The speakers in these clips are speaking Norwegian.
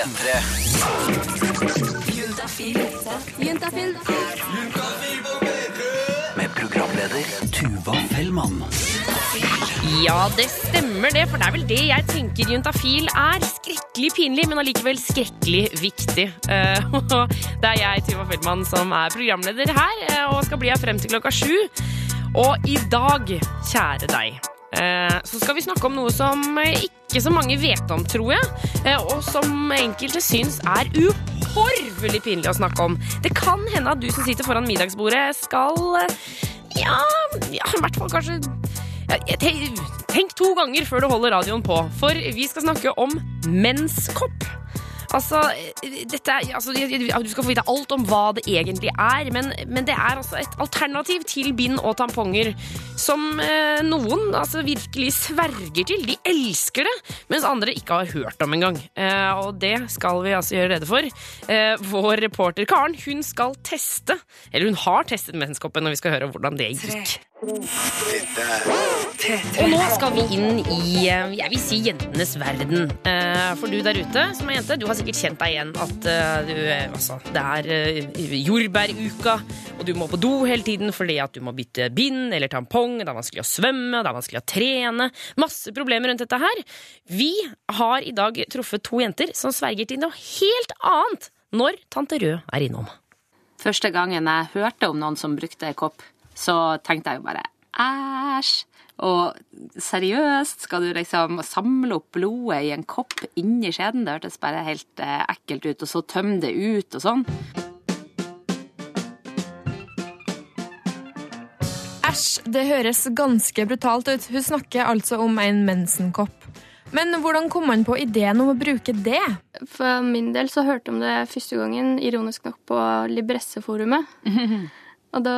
P3 med programleder Tuva Fellmann. Ja, det stemmer det, for det er vel det jeg tenker juntafil er. Skrekkelig pinlig, men allikevel skrekkelig viktig. Eh, det er jeg, Tuva Feldmann, som er programleder her, eh, og skal bli her frem til klokka sju. Og i dag, kjære deg, eh, så skal vi snakke om noe som ikke så mange vet om, tror jeg, eh, og som enkelte syns er uhorvelig pinlig å snakke om. Det kan hende at du som sitter foran middagsbordet, skal eh, ja, ja, i hvert fall kanskje Tenk to ganger før du holder radioen på, for vi skal snakke om menskopp. Altså, dette er, altså, Du skal få vite alt om hva det egentlig er, men, men det er altså et alternativ til bind og tamponger som eh, noen altså, virkelig sverger til. De elsker det, mens andre ikke har hørt om engang. Eh, og det skal vi altså gjøre rede for. Eh, vår reporter Karen hun skal teste, eller hun har testet menskoppen, og vi skal høre hvordan det gikk. Og nå skal vi inn i eh, jeg vil si jentenes verden. Eh, For du der ute som er jente, du har sikkert kjent deg igjen at eh, du, altså, det er jordbæruka, og du må på do hele tiden fordi at du må bytte bind eller tampong, det er vanskelig å svømme, det er vanskelig å trene. Masse problemer rundt dette her. Vi har i dag truffet to jenter som sverger til noe helt annet når tante Rød er innom. Første gangen jeg hørte om noen som brukte kopp, så tenkte jeg jo bare æsj. Og seriøst, skal du liksom samle opp blodet i en kopp inni skjeden? Det hørtes bare helt eh, ekkelt ut. Og så tømme det ut og sånn. Æsj, det høres ganske brutalt ut. Hun snakker altså om en mensenkopp. Men hvordan kom man på ideen om å bruke det? For min del så hørte jeg om det første gangen, ironisk nok, på Libresseforumet. Og da,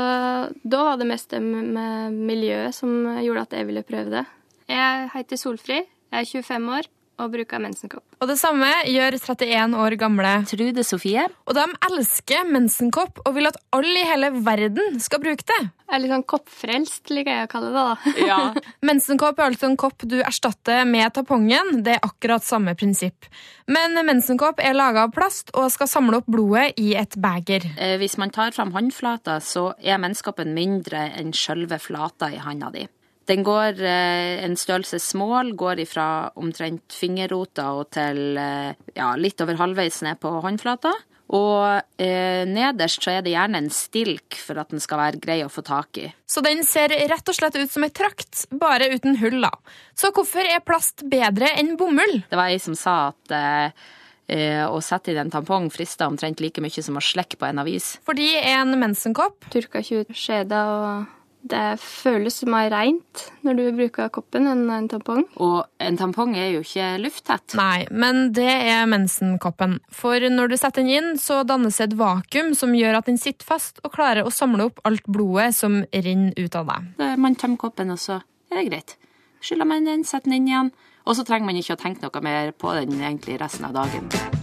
da var det mest det med miljøet som gjorde at jeg ville prøve det. Jeg heter Solfri, jeg er 25 år og bruker mensenkopp. Og det samme gjør 31 år gamle. Trude Sofie? Og de elsker mensenkopp og vil at alle i hele verden skal bruke det. Jeg er litt sånn koppfrelst, liker jeg å kalle det. da. Ja. Mensenkopp er altså en kopp du erstatter med tampongen. Det er akkurat samme prinsipp. Men mensenkopp er laga av plast og skal samle opp blodet i et beger. Eh, Hvis man tar fram håndflata, så er menneskoppen mindre enn sjølve flata i handa di. Den går eh, en størrelse smål, går ifra omtrent fingerrota og til eh, ja, litt over halvveis ned på håndflata. Og eh, nederst så er det gjerne en stilk for at den skal være grei å få tak i. Så den ser rett og slett ut som ei trakt, bare uten hull. da. Så hvorfor er plast bedre enn bomull? Det var ei som sa at eh, eh, å sette inn en tampong frister omtrent like mye som å slekke på en avis. Fordi en mensenkopp Tørka ikke ut skjeder, og det føles mer rent når du bruker koppen enn en tampong. Og en tampong er jo ikke lufttett. Nei, men det er mensenkoppen. For når du setter den inn, så dannes et vakuum som gjør at den sitter fast og klarer å samle opp alt blodet som renner ut av deg. Man tømmer koppen, og så er det greit. Skyller man den, setter den inn igjen. Og så trenger man ikke å tenke noe mer på den egentlig resten av dagen.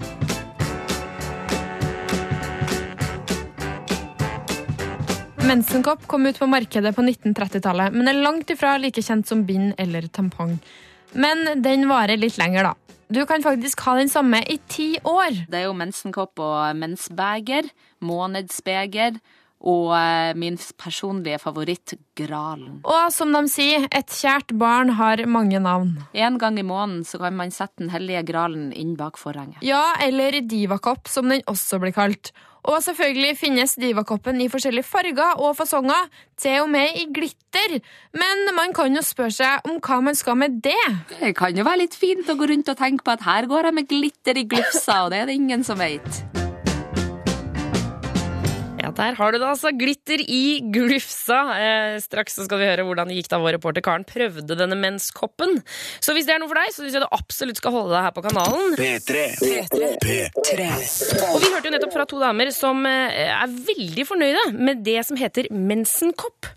Mensenkopp kom ut på markedet på 1930-tallet, men er langt ifra like kjent som bind eller tampong. Men den varer litt lenger, da. Du kan faktisk ha den samme i ti år. Det er jo mensenkopp og mensbeger, månedsbeger og eh, min personlige favoritt, Gralen. Og som de sier, et kjært barn har mange navn. En gang i måneden så kan man sette den hellige Gralen inn bak forhenget. Ja, eller divakopp, som den også blir kalt. Og selvfølgelig finnes divakoppen i forskjellige farger og fasonger, til og med i glitter. Men man kan jo spørre seg om hva man skal med det. Det kan jo være litt fint å gå rundt og tenke på at her går jeg med glitter i glufsa, og det er det ingen som vet. Der har du det altså. Glitter i glufsa. Eh, straks så skal vi høre hvordan det gikk da vår reporter Karen prøvde denne menskoppen. Så hvis det er noe for deg, så syns jeg du absolutt skal holde deg her på kanalen. P3. P3. Og vi hørte jo nettopp fra to damer som eh, er veldig fornøyde med det som heter mensenkopp.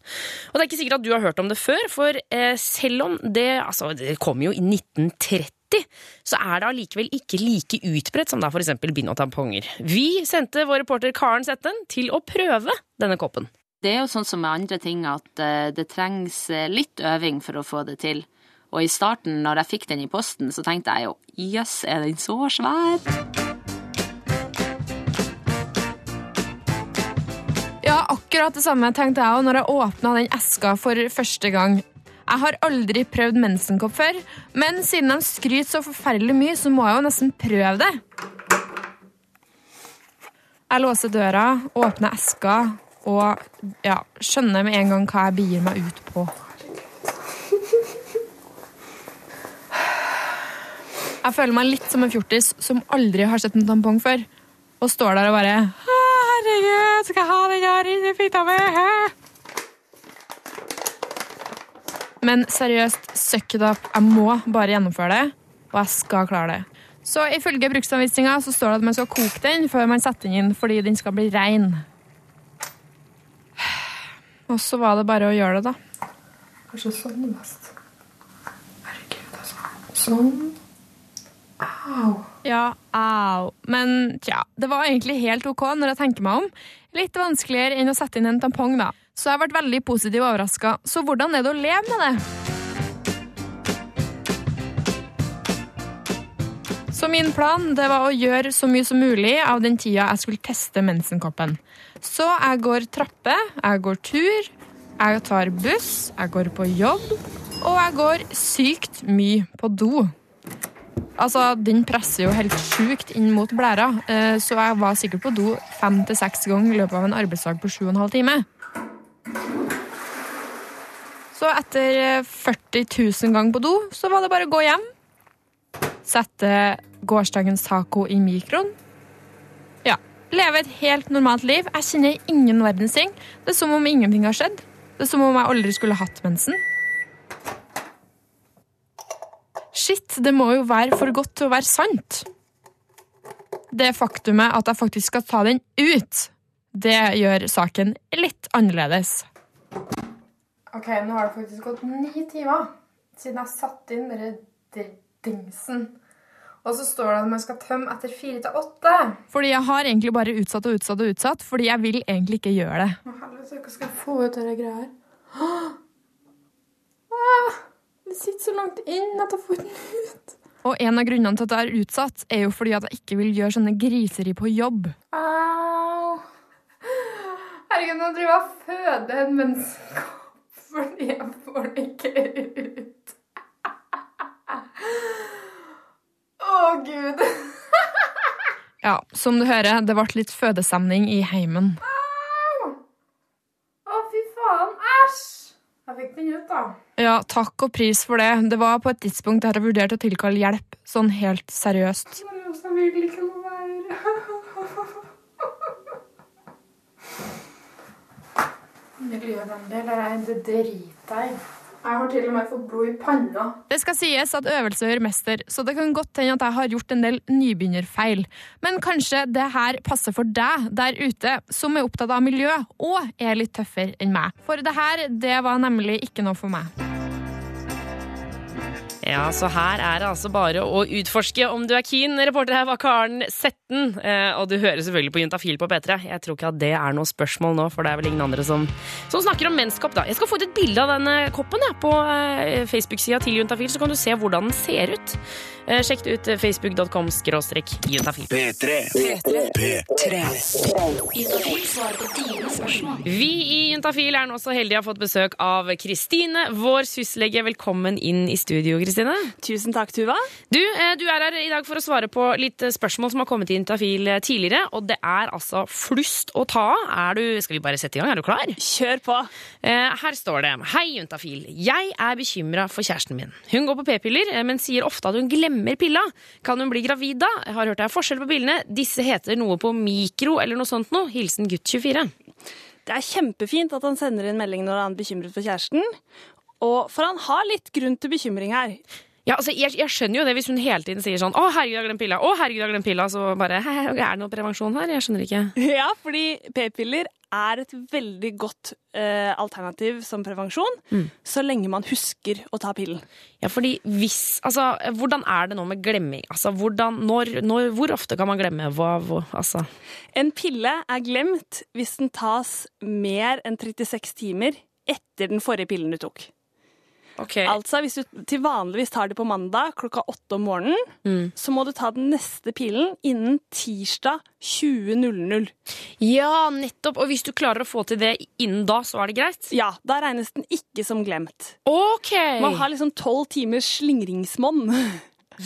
Og det er ikke sikkert at du har hørt om det før, for eh, selv om det altså, det kom jo i 1930 90, så er det allikevel ikke like utbredt som da f.eks. bind og tamponger. Vi sendte vår reporter Karen Setten til å prøve denne koppen. Det er jo sånn som med andre ting at eh, det trengs eh, litt øving for å få det til. Og i starten, når jeg fikk den i posten, så tenkte jeg jo jøss, yes, er den så svær? Ja, akkurat det samme tenkte jeg òg når jeg åpna den eska for første gang. Jeg har aldri prøvd mensenkopp før, men siden de skryter så forferdelig mye, så må jeg jo nesten prøve det. Jeg låser døra, åpner eska og ja, skjønner med en gang hva jeg begir meg ut på. Jeg føler meg litt som en fjortis som aldri har sett en tampong før, og står der og bare Herregud, skal jeg ha den her inni fitta mi? Men seriøst, suck it up. Jeg må bare gjennomføre det, og jeg skal klare det. Så ifølge bruksanvisninga så står det at man skal koke den før man setter den inn, fordi den skal bli rein. Og så var det bare å gjøre det, da. Kanskje sånn mest. Herregud, altså. Sånn. Au. Ja, au. Men tja, det var egentlig helt ok når jeg tenker meg om. Litt vanskeligere enn å sette inn en tampong, da. Så jeg ble veldig positivt overraska. Så hvordan er det å leve med det? Så min plan det var å gjøre så mye som mulig av den tida jeg skulle teste mensenkoppen. Så jeg går trappe, jeg går tur, jeg tar buss, jeg går på jobb, og jeg går sykt mye på do. Altså, Den presser jo helt sjukt inn mot blæra, eh, så jeg var sikkert på do fem til seks ganger i løpet av en arbeidsdag på sju og en halv time. Så etter 40 000 ganger på do, så var det bare å gå hjem. Sette gårsdagens taco i mikroen. Ja. Leve et helt normalt liv. Jeg kjenner ingen verdens ting. Det er som om ingenting har skjedd. Det er som om jeg aldri skulle hatt mensen. Shit, det må jo være for godt til å være sant. Det faktumet at jeg faktisk skal ta den ut, det gjør saken litt annerledes. Ok, nå har det faktisk gått ni timer siden jeg satte inn denne dingsen. Og så står det at man skal tømme etter fire til åtte. Fordi jeg har egentlig bare utsatt og utsatt og utsatt, fordi jeg vil egentlig ikke gjøre det. Å, helvete, hva skal jeg få ut av det greia her? Ah, det sitter så langt inn at jeg får den ut. Og en av grunnene til at jeg er utsatt, er jo fordi at jeg ikke vil gjøre sånne griseri på jobb. Au. Herregud, nå driver jeg og føder en menneskekopp fordi jeg får det ikke ut. Å, gud. ja, som du hører, det ble litt fødestemning i heimen. Au! Å, fy faen. Æsj! Jeg fikk den ut, da. Ja, takk og pris for det. Det var på et tidspunkt der jeg vurderte å tilkalle hjelp. Sånn helt seriøst. Jeg vil ikke mer. Miljøvennlig, eller er det driter jeg i. Jeg har til og med fått blod i panna. Det skal sies at øvelse gjør mester, så det kan godt hende at jeg har gjort en del nybegynnerfeil. Men kanskje det her passer for deg der ute, som er opptatt av miljø og er litt tøffere enn meg. For det her, det var nemlig ikke noe for meg. Ja, så her er det altså bare å utforske om du er keen. Reporter her var Karen Setten, eh, og du hører selvfølgelig på Juntafil på P3. Jeg tror ikke at det er noe spørsmål nå, for det er vel ingen andre som, som snakker om menskopp, da. Jeg skal få ut et bilde av denne koppen ja, på eh, Facebook-sida til Juntafil, så kan du se hvordan den ser ut. Eh, sjekk ut facebook.com skråstrek juntafil. P3. P3. Vi i Juntafil er nå så heldige å ha fått besøk av Kristine, vår syslege. Velkommen inn i studio, Kristine. Tusen takk, Tuva. Du, eh, du er her i dag for å svare på litt eh, spørsmål som har kommet til Juntafil eh, tidligere, og det er altså flust å ta av. Skal vi bare sette i gang? Er du klar? Kjør på. Eh, her står det Hei, Juntafil. Jeg er bekymra for kjæresten min. Hun går på p-piller, eh, men sier ofte at hun glemmer pilla. Kan hun bli gravid da? Jeg har hørt det er forskjell på pillene. Disse heter noe på mikro eller noe sånt noe. Hilsen gutt 24. Det er kjempefint at han sender inn melding når han er bekymret for kjæresten. Og for han har litt grunn til bekymring her. Ja, altså, jeg, jeg skjønner jo det hvis hun hele tiden sier sånn 'Å, herregud, jeg har glemt pilla', 'Å, herregud, jeg har glemt pilla', så bare er det noe prevensjon her? Jeg skjønner ikke. Ja, fordi p-piller er et veldig godt eh, alternativ som prevensjon, så lenge man husker å ta pillen. Ja, fordi hvis Altså, hvordan er det nå med glemming? Altså, hvordan Når, når Hvor ofte kan man glemme? Hva, hva Altså En pille er glemt hvis den tas mer enn 36 timer etter den forrige pillen du tok. Ok. Altså, hvis du til vanligvis tar det på mandag klokka åtte om morgenen, Mm. så må du ta den neste pilen innen tirsdag 20.00. Ja, nettopp. Og hvis du klarer å få til det innen da, så er det greit? Ja, da regnes den ikke som glemt. Ok! Man har liksom tolv timers slingringsmonn.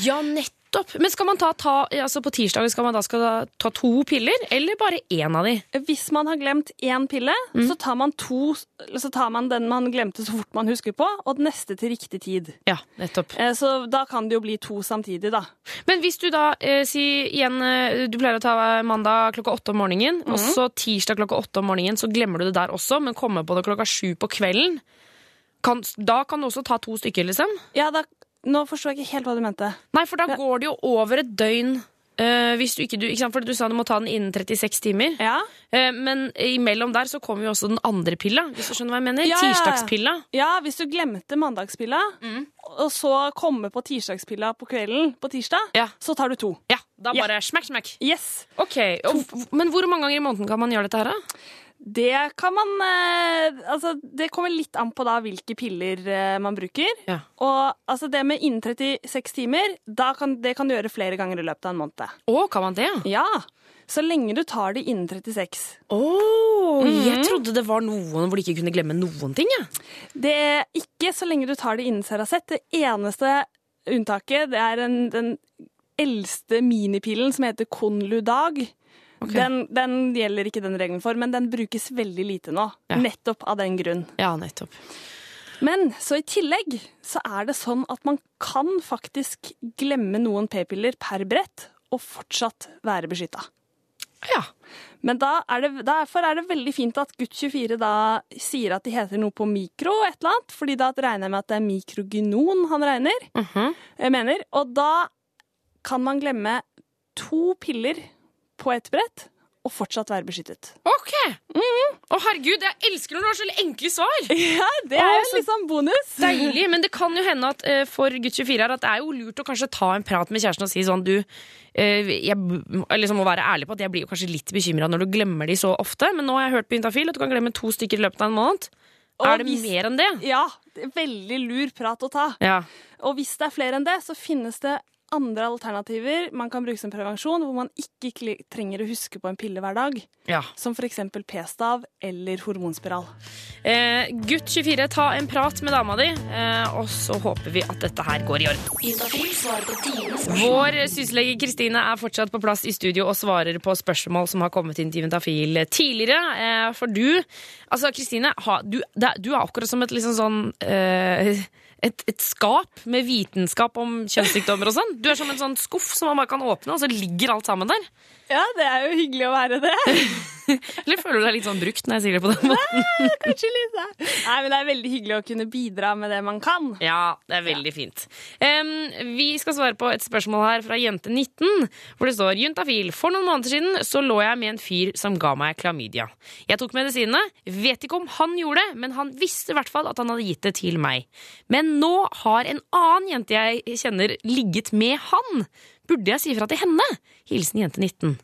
Ja, nettopp. Men skal man ta, ta altså på tirsdag skal man da skal ta to piller, eller bare én av de? Hvis man har glemt én pille, Mm. så, tar man to, så tar man den man glemte så fort man husker på, og den neste til riktig tid. Ja, nettopp. Eh, Så da kan det jo bli to samtidig, da. Men hvis du da, eh, si igjen, eh, du pleier å ta mandag klokka åtte om morgenen, og så tirsdag klokka åtte om morgenen, så glemmer du det der også, men kommer på det klokka sju på kvelden, kan, da kan du også ta to stykker, liksom? Ja, da, nå forstår jeg ikke helt hva du mente. Nei, for da går det jo over et døgn. Uh, hvis du ikke, du, ikke sant? For du sa du må ta den innen 36 timer. Ja, Uh, men imellom der så kommer jo også den andre pilla, hvis du skjønner hva jeg mener. Ja. Tirsdagspilla. ja hvis du glemte mandagspilla, Mm. og så kommer på tirsdagspilla på kvelden på tirsdag, Ja. så tar du to. Ja, da bare bare smekk, smekk. Yes. Ok, og, Men hvor mange ganger i måneden kan man gjøre dette her, da? Det kan man eh, Altså, det kommer litt an på da hvilke piller eh, man bruker. Ja. Og altså det med innen 36 timer, da kan, det kan du gjøre flere ganger i løpet av en måned. Å, kan man det? Ja. Så lenge du tar det innen 36. Å, Mhm. jeg trodde det var noen hvor de ikke kunne glemme noen ting. Det er ikke så lenge du tar det innen Ceracet. Det eneste unntaket, det er en, den eldste minipillen som heter Conludag. Den, den gjelder ikke den regelen for, men den brukes veldig lite nå. Ja. Nettopp av den grunn. Ja, nettopp. Men så i tillegg så er det sånn at man kan faktisk glemme noen p-piller per brett og fortsatt være beskytta. Ja. Men er det, derfor er det veldig fint at Gutt24 da sier at de heter noe på mikro et eller annet, fordi da regner jeg med at det er mikrogynon han regner, mm -hmm. mener. Og da kan man glemme to piller på et brett og fortsatt være beskyttet. Ok! Å, herregud, jeg elsker når du har så enkle svar! Ja, det er oh, liksom bonus. Deilig, men det kan jo hende at uh, for gutt 24 her at det er jo lurt å kanskje ta en prat med kjæresten og si sånn du uh, jeg liksom må være ærlig på at jeg blir jo kanskje litt bekymra når du glemmer de så ofte, men nå har jeg hørt på Juntafil at du kan glemme to stykker i løpet av en måned. Og er det hvis- mer enn det? Ja, det er veldig lur prat å ta. Ja. Og hvis det er flere enn det, så finnes det andre alternativer man kan bruke som prevensjon, hvor man ikke trenger å huske på en pille hver dag. ja. Som f.eks. p-stav eller hormonspiral. Eh, gutt 24, ta en prat med dama di, eh, og så håper vi at dette her går i orden. Vår syslege Kristine er fortsatt på plass i studio og svarer på spørsmål som har kommet inn til Juntafil tidligere. Eh, for du, altså Kristine, du, du er akkurat som et liksom sånn eh, et, et skap med vitenskap om kjønnssykdommer og sånn. Du er som en sånn skuff som man bare kan åpne, og så ligger alt sammen der. Ja, det er jo hyggelig å være det. Eller føler du deg litt sånn brukt når jeg sier det på den måten? Nei, Kanskje litt, da. Nei, men det er veldig hyggelig å kunne bidra med det man kan. Ja, det er veldig fint. Um, vi skal svare på et spørsmål her fra jente 19, hvor det står Juntafil. For noen måneder siden så lå jeg med en fyr som ga meg klamydia. Jeg tok medisinene. Vet ikke om han gjorde det, men han visste i hvert fall at han hadde gitt det til meg. Men nå har en annen jente jeg kjenner, ligget med han. Burde jeg si fra til henne? Hilsen jente 19.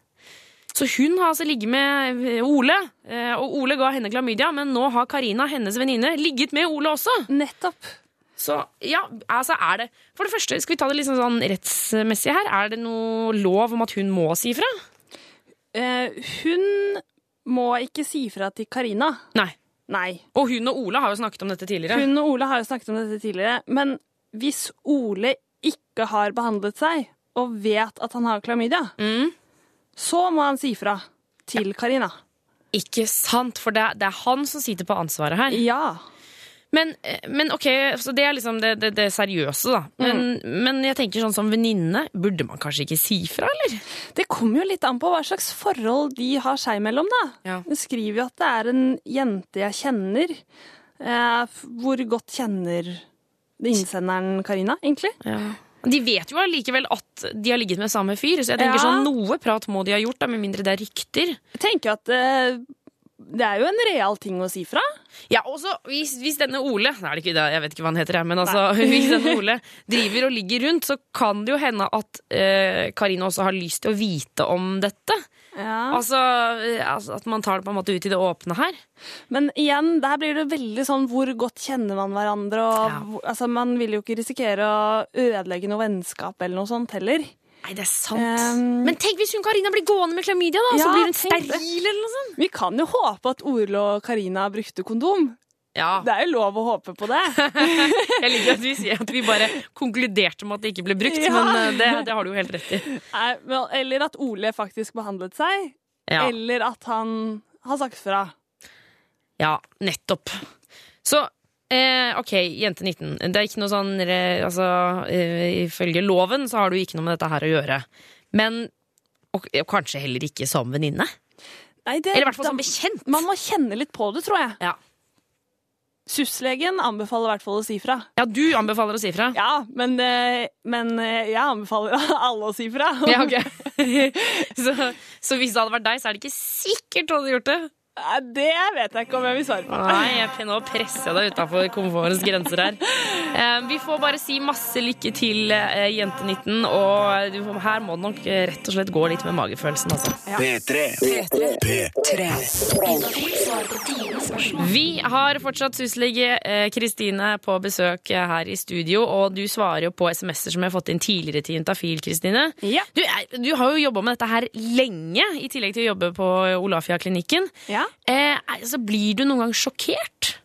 Så hun har altså ligget med eh, Ole, eh, og Ole ga henne klamydia, men nå har Karina, hennes venninne, ligget med Ole også. Nettopp. Så ja, altså er det For det første, skal vi ta det litt sånn, rettsmessig her? Er det noe lov om at hun må si fra? Eh, hun må ikke si fra til Karina. Nei. Nei. Og hun og Ole har jo snakket om dette tidligere. Hun og Ole har jo snakket om dette tidligere, men hvis Ole ikke har behandlet seg og vet at han har klamydia, Mm. så må han si fra til Karina. Ikke sant, for det, er- det er han som sitter på ansvaret her. Ja. Men, eh, men ok, så det er liksom det, det, det seriøse, da. Men, men jeg tenker sånn som venninne, burde man kanskje ikke si fra, eller? Det kommer jo litt an på hva slags forhold de har seg imellom, da. Ja. Hun skriver jo at det er en jente jeg kjenner. Eh, hvor godt kjenner innsenderen Karina, egentlig? Ja. De vet jo allikevel at de har ligget med samme fyr, så jeg tenker Ja. sånn noe prat må de ha gjort, da, med mindre det er rykter. Jeg tenker at eh, det er jo en real ting å si fra. Ja, også hvis, hvis denne Ole Nei, det ikke jeg vet ikke hva han heter, men altså, hvis denne Ole driver og ligger rundt, så kan det jo hende at eh, Karina også har lyst til å vite om dette. Altså, eh, altså at man tar det på en måte ut i det åpne her. Men igjen, der blir det veldig sånn hvor godt kjenner man hverandre. Og, Ja. altså, man vil jo ikke risikere å ødelegge noe vennskap eller noe sånt heller. Nei, det er sant. Um, men tenk hvis hun Karina blir gående med klamydia, da! så blir hun steril eller noe sånt. Vi kan jo håpe at Ole og Karina brukte kondom. Ja, Det er jo lov å håpe på det. Jeg liker at vi sier at vi bare konkluderte med at det ikke ble brukt, Ja. men eh, det, det har du jo helt rett i. Nei, Eller at Ole faktisk behandlet seg. Ja. Eller at han har sagt fra. Ja, nettopp. Så eh, OK, jente 19. Det er ikke noe sånn eh, Altså, eh, ifølge loven så har du ikke noe med dette her å gjøre. Men og, og kanskje heller ikke som venninne? Eller i hvert fall som bekjent. Man må kjenne litt på det, tror jeg. Ja. SUS-legen anbefaler i hvert fall å si fra. ja, du anbefaler å si fra? Ja, men, eh, men jeg anbefaler alle å si fra. Ja, ok. så, så hvis det hadde vært deg, så er det ikke sikkert du hadde gjort det? Det vet jeg ikke om jeg vil svare på. Nei, jeg nå presser jeg deg utafor komfortens grenser her. Eh, vi får bare si masse lykke til, eh, jente 19, og her må det nok eh, rett og slett gå litt med magefølelsen, altså. P3. P3. Vi har fortsatt syslege eh, Kristine på besøk her i studio, og du svarer jo på SMS-er som jeg har fått inn tidligere til Juntafil, Kristine. Ja. Du, du har jo jobba med dette her lenge, i tillegg til å jobbe på Olafia-klinikken. ja. Eh, altså, blir du noen gang sjokkert?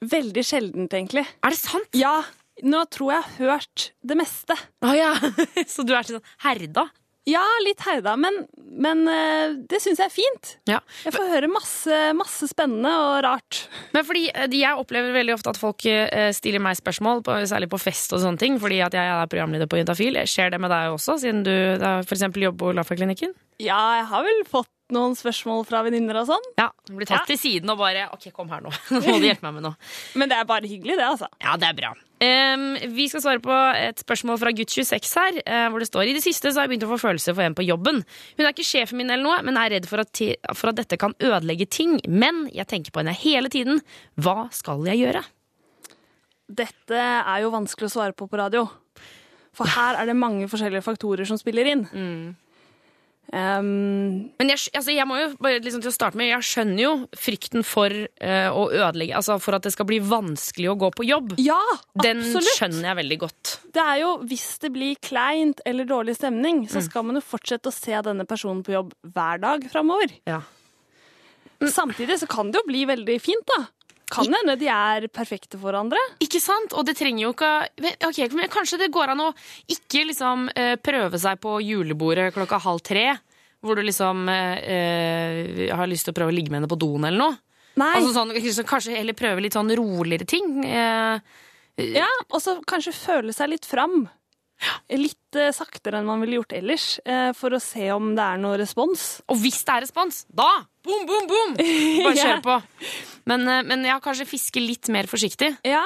Veldig sjeldent, egentlig. Er det sant? Ja, nå tror jeg jeg har hørt det meste. Oh, ja. Så du er sånn herda? Ja, litt herda, men, men eh, det syns jeg er fint. Ja. Jeg får høre masse, masse spennende og rart. Men fordi eh, Jeg opplever veldig ofte at folk eh, stiller meg spørsmål, på, særlig på fest og sånne ting, fordi at jeg er programleder på Juntafil. Skjer det med deg også, siden du f.eks. jobber på Olafia-klinikken? Ja, jeg har vel fått noen spørsmål fra venninner og sånn. Ja, du blir tatt Ja. til siden og bare OK, kom her nå. Nå må du hjelpe meg med noe. Men det er bare hyggelig, det, altså. Ja, det er bra. Um, vi skal svare på et spørsmål fra gutt 26 her, uh, hvor det står I det siste så har jeg begynt å få følelser for en på jobben. Hun er ikke sjefen min eller noe, men er redd for at, for at dette kan ødelegge ting. Men jeg tenker på henne hele tiden. Hva skal jeg gjøre? Dette er jo vanskelig å svare på på radio. For her er det mange forskjellige faktorer som spiller inn. Um, Men jeg, altså jeg må jo bare liksom til å starte med Jeg skjønner jo frykten for uh, å ødelegge Altså for at det skal bli vanskelig å gå på jobb. ja, Den absolutt. skjønner jeg veldig godt. Det er jo, Hvis det blir kleint eller dårlig stemning, Mm. så skal man jo fortsette å se denne personen på jobb hver dag framover. Ja. Samtidig så kan det jo bli veldig fint, da. Kan hende de er perfekte for hverandre. Ikke sant? Og det trenger jo ikke okay, men Kanskje det går an å ikke liksom eh, prøve seg på julebordet klokka halv tre, hvor du liksom eh, eh, har lyst til å prøve å ligge med henne på doen eller noe. Altså sånn, liksom, kanskje heller prøve litt sånn roligere ting. Eh, Ja, Og så kanskje føle seg litt fram. Litt eh, saktere enn man ville gjort ellers, eh, for å se om det er noe respons. og hvis det er respons, da boom, boom, boom! Bare Ja. kjør på. Men, eh, men ja, kanskje fiske litt mer forsiktig. Ja,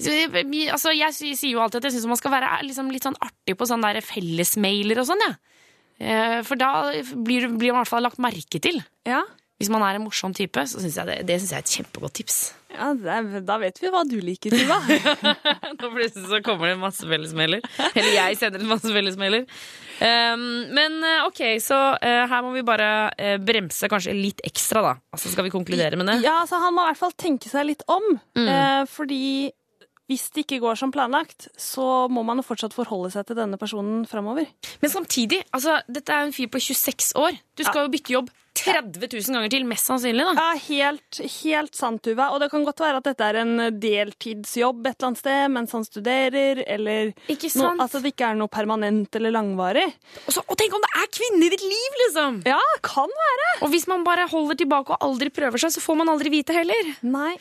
Så, eh, Altså, jeg sy- sier jo alltid at jeg syns man skal være liksom, litt sånn artig på sånne der fellesmailer og sånn, ja. Eh, For da blir, blir man i hvert fall lagt merke til. ja. Hvis man er en morsom type, så syns jeg det, det synes jeg er et kjempegodt tips. ja er, da vet vi hva du liker, Tuva. Nå plutselig så kommer det masse fellesmailer. Eller jeg sender en masse fellesmailer. Um, men eh, OK, så uh, her må vi bare uh, bremse kanskje litt ekstra, da. Altså Skal vi konkludere med det? ja, så Han må i hvert fall tenke seg litt om. Eh, fordi hvis det ikke går som planlagt, så må man jo fortsatt forholde seg til denne personen framover. Men samtidig, altså, dette er en fyr på 26 år. Du skal jo bytte jobb 30 000 ganger til, mest sannsynlig. da. Ja, helt, helt sant, Tuva. Og det kan godt være at dette er en deltidsjobb et eller annet sted mens han studerer, eller Ikke sant? No, altså det ikke er noe permanent eller langvarig. Og, så, og tenk om det er kvinne i ditt liv, liksom! Ja, kan være. Og hvis man bare holder tilbake og aldri prøver seg, så får man aldri vite heller. Nei.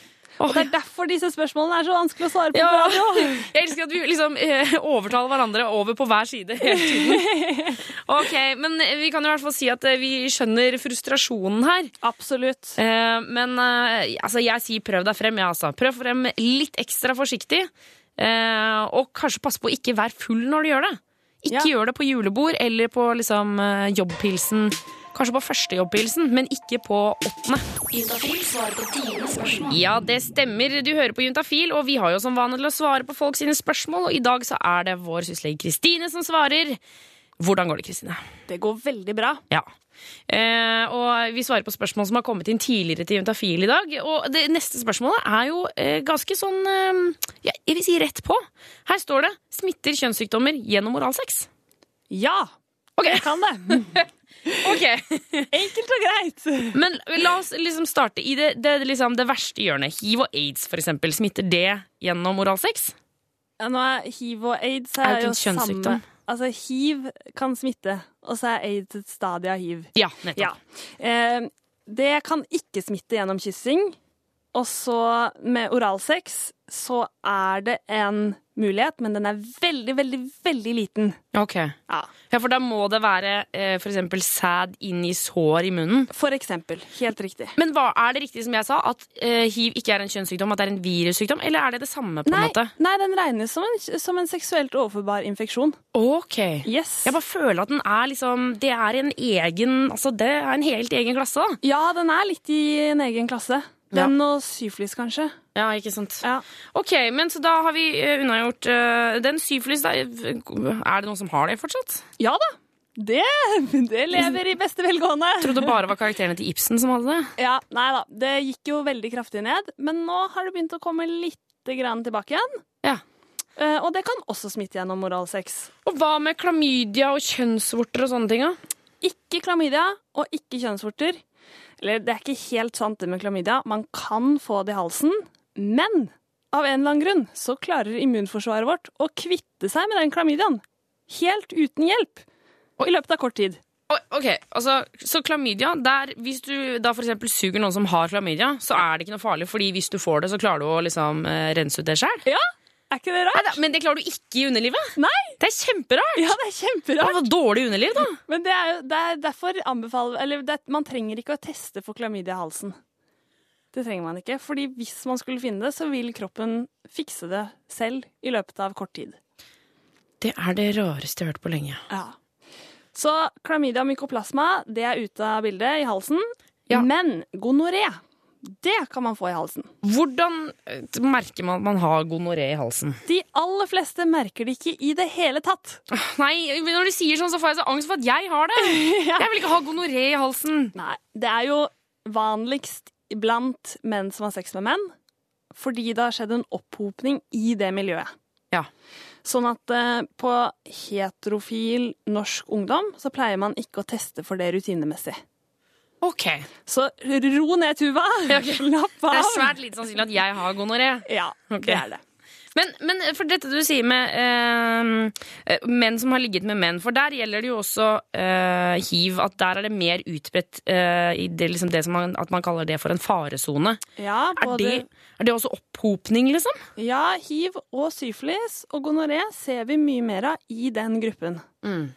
Og det er derfor disse spørsmålene er så vanskelig å svare på Ja. radio. Jeg elsker at vi liksom eh, overtaler hverandre over på hver side hele tiden. Ok, Men vi kan i hvert fall si at eh, vi skjønner frustrasjonen her. Absolutt. Eh, men altså, jeg sier prøv deg frem, ja, altså. Prøv frem litt ekstra forsiktig. Og kanskje pass på å ikke være full når du gjør det. Ikke Ja. gjør det på julebord eller på liksom, jobbpilsen Kanskje på første jobbhilsen, men ikke på åttende. Ja, det stemmer. Du hører på Juntafil, og vi har jo som vane til å svare på folk sine spørsmål. Og i dag så er det vår syslege Kristine som svarer. Hvordan går det, Kristine? Det går veldig bra. Ja. Eh, og vi svarer på spørsmål som har kommet inn tidligere til Juntafil i dag. Og det neste spørsmålet er jo eh, ganske sånn eh, Jeg vil si rett på. Her står det 'smitter kjønnssykdommer gjennom oralsex'. Ja, Ok. jeg kan det. Ok, Enkelt og greit. Men la oss liksom starte i det, det, liksom det verste hjørnet. Hiv og aids, for eksempel. Smitter det gjennom oralsex? Ja, nå er hiv og aids Er er, jo samme. Altså, hiv kan smitte, og så er aids et stadie av hiv. Ja, nettopp. Ja. Eh, det kan ikke smitte gjennom kyssing. Og så med oralsex så er det en mulighet, men den er veldig, veldig, veldig liten. Ok. Ja. Ja, for da må det være eh, eksempel sæd inn i sår i munnen. For eksempel. Helt riktig. Men hva, er det riktig som jeg sa, at eh, hiv ikke er en kjønnssykdom, at det er en virussykdom, eller er det det samme? på en måte? nei, den regnes som en, som en seksuelt overførbar infeksjon. Ok. Yes. Jeg bare føler at den er liksom Det er en egen Altså, det er en helt egen klasse, da. Ja, den er litt i en egen klasse. Den og syflis, kanskje. Ja, ikke sant. Ja. Ok, men så da har vi eh, unnagjort uh, den syflis. Er det noen som har det fortsatt? Ja da. Det, det lever i beste velgående. Trodde det bare var karakterene til Ibsen som hadde det. Ja, nei da. Det gikk jo veldig kraftig ned, men nå har det begynt å komme litt grann tilbake igjen. Ja. Uh, og det kan også smitte gjennom moralsex. Og hva med klamydia og kjønnsvorter og sånne ting? Ikke klamydia og ikke kjønnsvorter. Eller det er ikke helt sant det med klamydia. Man kan få det i halsen, men av en eller annen grunn så klarer immunforsvaret vårt å kvitte seg med den klamydiaen. Helt uten hjelp. I løpet av kort tid. Ok, altså, Så klamydia der, Hvis du da for suger noen som har klamydia, så er det ikke noe farlig, fordi hvis du får det, så klarer du å liksom eh, rense ut det sjøl. Ja, er ikke det rart? Men det klarer du ikke i underlivet? Nei! Det er kjemperart! Ja, det er kjemperart. Det dårlig underliv, da. Men det er det er derfor anbefaler Eller det, man trenger ikke å teste for klamydia i halsen. Det trenger man ikke, fordi hvis man skulle finne det, så vil kroppen fikse det selv i løpet av kort tid. Det er det rareste jeg har hørt på lenge. Ja. Så klamydia mykoplasma, det er ute av bildet i halsen. Ja. Men gonoré, det kan man få i halsen. Hvordan eh, merker man at man har gonoré i halsen? De aller fleste merker det ikke i det hele tatt. Nei, Når du sier sånn, så får jeg så angst for at jeg har det. Jeg vil ikke ha gonoré i halsen. Nei, det er jo vanligst blant menn som har sex med menn, fordi det har skjedd en opphopning i det miljøet. Ja. Sånn at eh, på heterofil norsk ungdom så pleier man ikke å teste for det rutinemessig. Ok. Så ro ned, Tuva. Okay. Slapp Det er svært lite sannsynlig at jeg har gonoré. Ja, okay. det er det. Men, men for dette du sier med eh, menn som har ligget med menn, for der gjelder det jo også eh, hiv, at der er det mer utbredt eh, i det, liksom det som man, at man kaller det for en faresone. Ja, Er, både, det, er det også opphopning, liksom? ja, hiv og syfilis og gonoré ser vi mye mer av i den gruppen. Mm.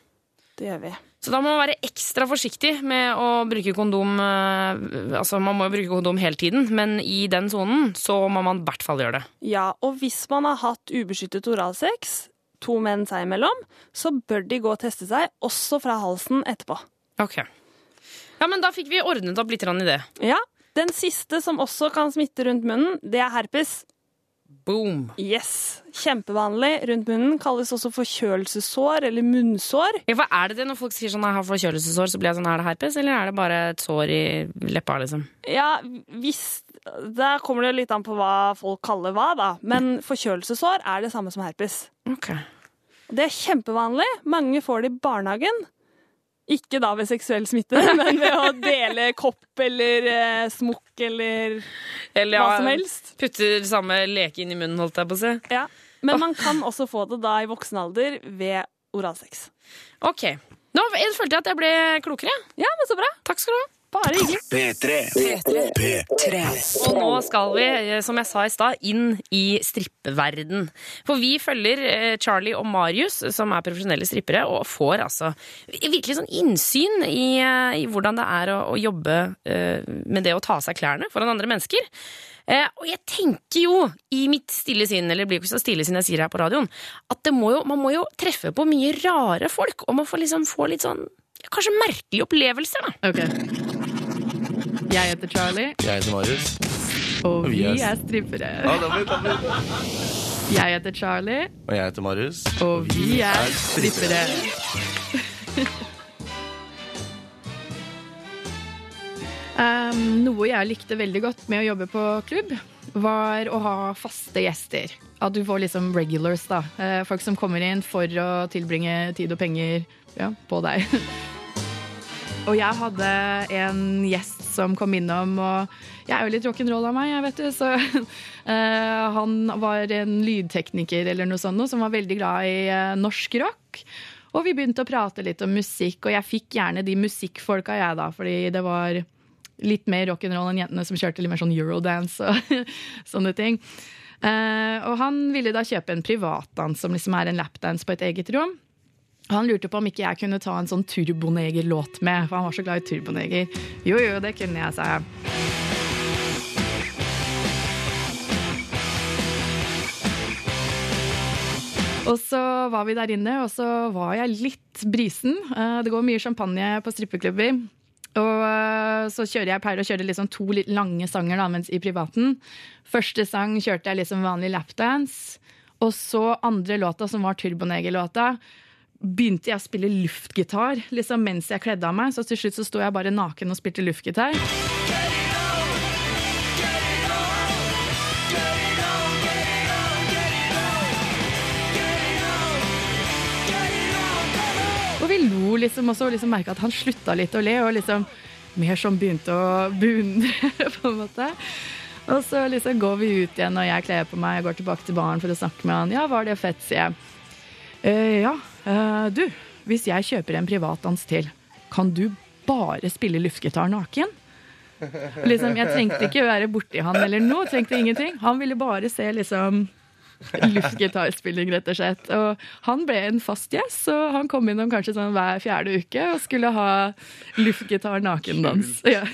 Det gjør vi. Så da må man være ekstra forsiktig med å bruke kondom. eh, altså Man må jo bruke kondom hele tiden, men i den sonen så må man i hvert fall gjøre det. Ja, og hvis man har hatt ubeskyttet oralsex, to menn seg imellom, så bør de gå og teste seg, også fra halsen etterpå. Ok. Ja, men da fikk vi ordnet opp litt i det. Ja, Den siste som også kan smitte rundt munnen, det er herpes. Boom. Yes, Kjempevanlig rundt munnen. Kalles også forkjølelsessår eller munnsår. Ja, for er det det når folk sier sånn jeg har forkjølelsessår, så blir jeg sånn er det herpes, eller er det bare et sår i leppa, liksom? Ja, hvis Der kommer det litt an på hva folk kaller hva, da. Men forkjølelsessår er det samme som herpes. Ok. Det er kjempevanlig. Mange får det i barnehagen. Ikke da ved seksuell smitte, men ved å dele kopp eller eh, smokk eller Eller hva som helst. putter samme leke inn i munnen, holdt jeg på å si. Ja. Men man kan også få det da i voksen alder ved oralsex. Ok. Nå følte jeg at jeg ble klokere. Ja, men så bra. Takk skal du ha. Bare hyggelig. P3. P3. Og nå skal vi, eh, som jeg sa i stad, inn i strippeverden. For vi følger eh, Charlie og Marius, som er profesjonelle strippere, og får altså virkelig sånn innsyn i, eh, i hvordan det er å, å jobbe med det å ta av seg klærne foran andre mennesker. Eh, og jeg tenker jo i mitt stille sinn, eller det blir jo ikke så stille sinn jeg sier her på radioen, at det må jo, man må jo treffe på mye rare folk, og man får liksom få litt sånn kanskje merkelige opplevelser, da. Ok. Jeg heter Charlie, Jeg heter Marius. og vi er- er strippere. Jeg heter Charlie, Og jeg heter Marius. og vi er strippere. Um, noe jeg likte veldig godt med å jobbe på klubb, var å ha faste gjester. At du får liksom regulars, da. Eh, Folk som kommer inn for å tilbringe tid og penger ja, på deg. Og jeg hadde en gjest som kom innom, og jeg er jo litt rock'n'roll av meg, jeg vet du, så uh, han var en lydtekniker eller noe sånt, som var veldig glad i uh, norsk rock. Og vi begynte å prate litt om musikk, og jeg fikk gjerne de musikkfolka, jeg, da, fordi det var litt mer rock'n'roll enn jentene som kjørte litt mer sånn eurodance og sånne ting. Uh, og han ville da kjøpe en privatdans som liksom er en lapdance på et eget rom. Han lurte på om ikke jeg kunne ta en sånn Turboneger-låt med, for han var så glad i Turboneger. Jo, jo, det kunne jeg, sa jeg. Og så var vi der inne, og så var jeg litt brisen. Eh, Det går mye champagne på strippeklubber. Og eh, så kjører jeg, pleier å kjøre liksom to litt lange sanger da, mens i privaten. Første sang kjørte jeg liksom vanlig lapdance. Og så andre låta, som var Turboneger-låta, begynte jeg å spille luftgitar liksom mens jeg kledde av meg. Så til slutt så sto jeg bare naken og spilte luftgitar. Og vi lo liksom, og så liksom merka at han slutta litt å le, og liksom mer som begynte å beundre, på en måte. Og så liksom går vi ut igjen, og jeg kler på meg, jeg går tilbake til baren for å snakke med han. Ja, var det fett, sier jeg. Uh, ja, du, hvis jeg kjøper en privatdans til, kan du bare spille luftgitar naken? Liksom, jeg trengte ikke være borti han eller noe, trengte ingenting. Han ville bare se liksom luftgitarspilling, rett og slett. Og han ble en fast gjest, så han kom innom kanskje sånn hver fjerde uke og skulle ha luftgitar nakendans. Ja.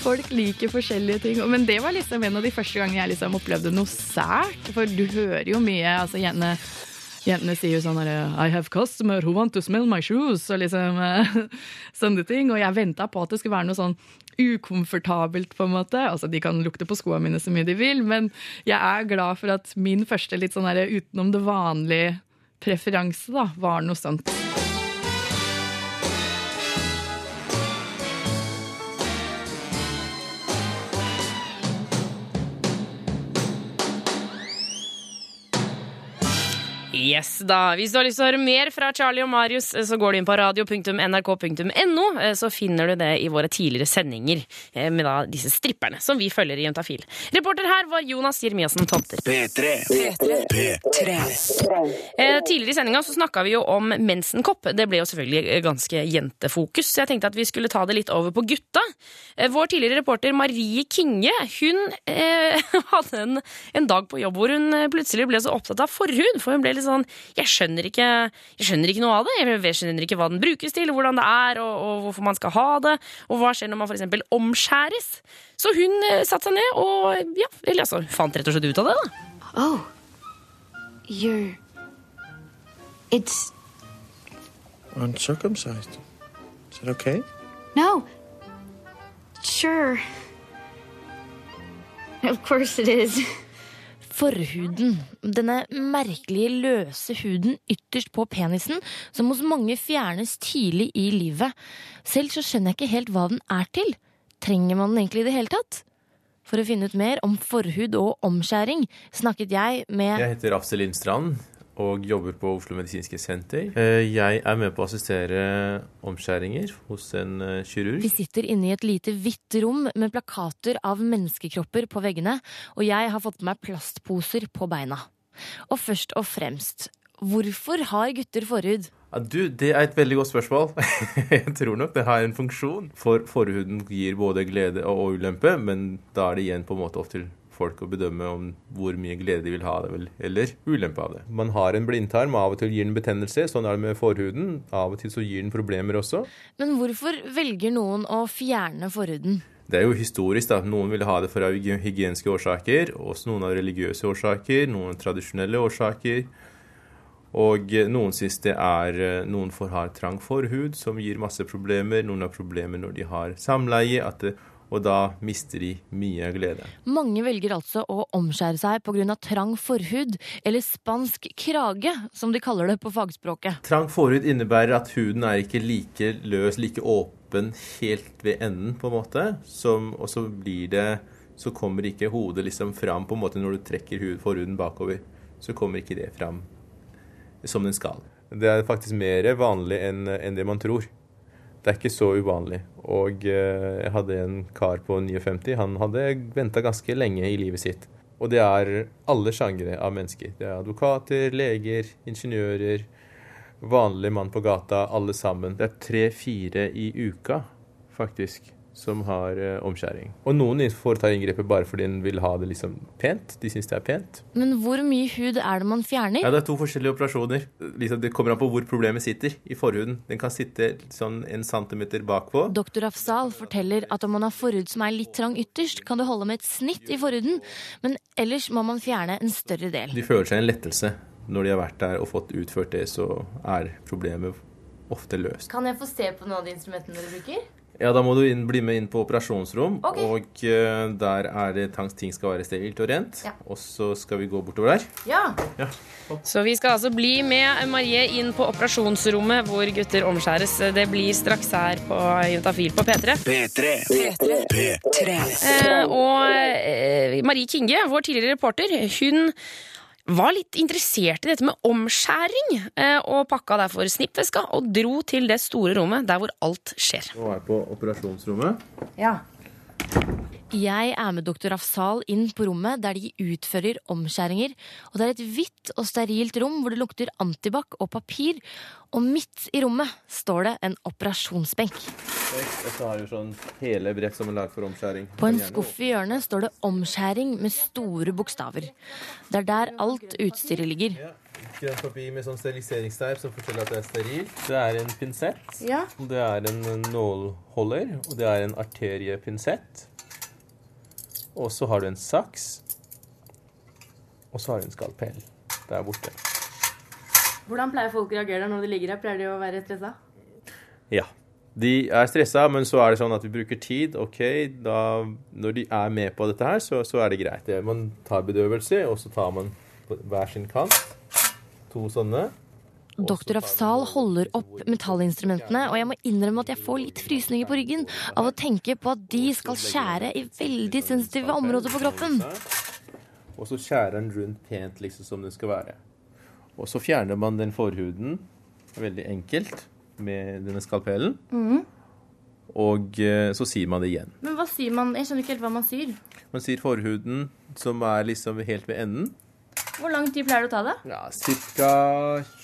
Folk liker forskjellige ting, men det var liksom en av de første gangene jeg liksom opplevde noe sært. For du hører jo mye, altså jentene Jentene sier jo sånn her, I have customer who want to smell my shoes, og liksom eh, sånne ting. Og jeg venta på at det skulle være noe sånn ukomfortabelt, på en måte. Altså, De kan lukte på skoene mine så mye de vil, men jeg er glad for at min første litt sånn her, utenom det vanlige preferanse da, var noe sånt. Yes da, Hvis du har lyst til å høre mer fra Charlie og Marius, så går du inn på radio.nrk.no, så finner du det i våre tidligere sendinger eh, med da disse stripperne som vi følger i Juntafil. Reporter her var Jonas Jeremiassen Tomter. P3. P3. Eh, Tidligere i sendinga så snakka vi jo om mensenkopp. Det ble jo selvfølgelig ganske jentefokus, så jeg tenkte at vi skulle ta det litt over på gutta. Eh, Vår tidligere reporter Marie Kinge hun eh, hadde en, en dag på jobb hvor hun eh, plutselig ble så opptatt av forhud. For hun ble litt sånn Jeg skjønner ikke, jeg skjønner ikke noe av det. Jeg skjønner ikke hva den brukes til, hvordan det er, og, og hvorfor man skal ha det. Og hva skjer når man f.eks. omskjæres. Så hun eh, satte seg ned og ja, eller altså, fant rett og slett ut av det. da. Oh, you're. It's. Uncircumcised. Is that okay? No. Sure. Of course it is. Forhuden. Denne merkelige løse huden ytterst på penisen, som hos mange fjernes tidlig i livet. Selv så skjønner jeg ikke helt hva den er til. Trenger man den egentlig i det hele tatt? For å finne ut mer om forhud og omskjæring snakket jeg med Jeg heter Afselin Lindstrand og jobber på Oslo medisinske senter. Eh, Jeg er med på å assistere omskjæringer hos en eh, kirurg. Vi sitter inne i et lite hvitt rom med plakater av menneskekropper på veggene, og jeg har fått med meg plastposer på beina. Og først og fremst, hvorfor har gutter forhud? Ja, du, det er et veldig godt spørsmål. Jeg tror nok det har en funksjon. For forhuden gir både glede og ulempe, men da er det igjen på en måte opp til folk å bedømme om hvor mye glede de vil ha av det, eller ulempe av det. Man har en blindtarm, av og til gir den betennelse. Sånn er det med forhuden. Av og til så gir den problemer også. Men hvorfor velger noen å fjerne forhuden? Det er jo historisk. da. Noen ville ha det for hygieniske årsaker, også noen av religiøse årsaker, noen tradisjonelle årsaker. Og eh, noen syns det er eh, Noen får ha trang forhud, som gir masse problemer. Noen har problemer når de har samleie, at det, og da mister de mye glede. Mange velger altså å omskjære seg pga. trang forhud, eller spansk krage, som de kaller det på fagspråket. Trang forhud innebærer at huden er ikke like løs, like åpen helt ved enden, på en måte. Som, og så blir det Så kommer ikke hodet liksom fram på en måte når du trekker hud, forhuden bakover. Så kommer ikke det fram som den skal. Det er faktisk mer vanlig enn enn det man tror. Det er ikke så uvanlig. Og eh, jeg hadde en kar på 59. Han hadde venta ganske lenge i livet sitt. Og det er alle sjangere av mennesker. Det er advokater, leger, ingeniører, vanlig mann på gata, alle sammen. Det er tre-fire i uka, faktisk, som har uh, omskjæring. Og noen foretar inngrepet bare fordi de vil ha det liksom pent. De syns det er pent. Men hvor mye hud er det man fjerner? Ja, Det er to forskjellige operasjoner. Liksom, det kommer an på hvor problemet sitter i forhuden. Den kan sitte sånn en centimeter bakpå. Doktor Afzal forteller at om man har forhud som er litt trang ytterst, kan det holde med et snitt i forhuden, men ellers må man fjerne en større del. De føler seg en lettelse. Når de har vært der og fått utført det, så er problemet ofte løst. Kan jeg få se på noen av de instrumentene dere bruker? Ja, da må du inn, bli med inn på operasjonsrom, Okay. og uh, der er det tanks ting skal være sterilt og rent. Ja. Og så skal vi gå bortover der. Ja. Ja. Så vi skal altså bli med Marie inn på operasjonsrommet hvor gutter omskjæres. Det blir straks her på Juntafil på P3. P3. P3. Eh, og eh, Marie Kinge, vår tidligere reporter, hun var litt interessert i dette med omskjæring, eh, og pakka derfor snippveska og dro til det store rommet der hvor alt skjer. Nå er jeg på operasjonsrommet. Ja. Jeg er med doktor Afzal inn på rommet der de utfører omskjæringer. Og det er et hvitt og sterilt rom hvor det lukter antibac og papir. Og midt i rommet står det en operasjonsbenk. Og har du sånn. På en skuff i hjørnet står det 'omskjæring' med store bokstaver. Det er der alt utstyret ligger. Grønt papir med sånn steriliseringsteip som forteller at det er sterilt. Det er en pinsett. Ja. Det er en nålholder, og det er en arteriepinsett. Og så har du en saks. Og så har du en skalpell der borte. Hvordan pleier folk å reagere når de ligger her? Pleier de å være stressa? Ja. De er stressa, men så er det sånn at vi bruker tid. Ok, da, Når de er med på dette her, så, så er det greit. Man tar bedøvelse, og så tar man på hver sin kant to sånne. Doktor Afzal holder opp metallinstrumentene, og jeg må innrømme at jeg får litt frysninger på ryggen av å tenke på at de skal skjære i veldig sensitive områder på kroppen. Og så skjærer den rundt pent, liksom som det skal være. Og så fjerner man den forhuden veldig enkelt med denne skalpellen. Og eh, så sier man det igjen. Men hva sier man? Jeg skjønner ikke helt hva man sier. Man sier forhuden som er liksom helt ved enden. Hvor lang tid pleier det å ta det? Ja, Ca.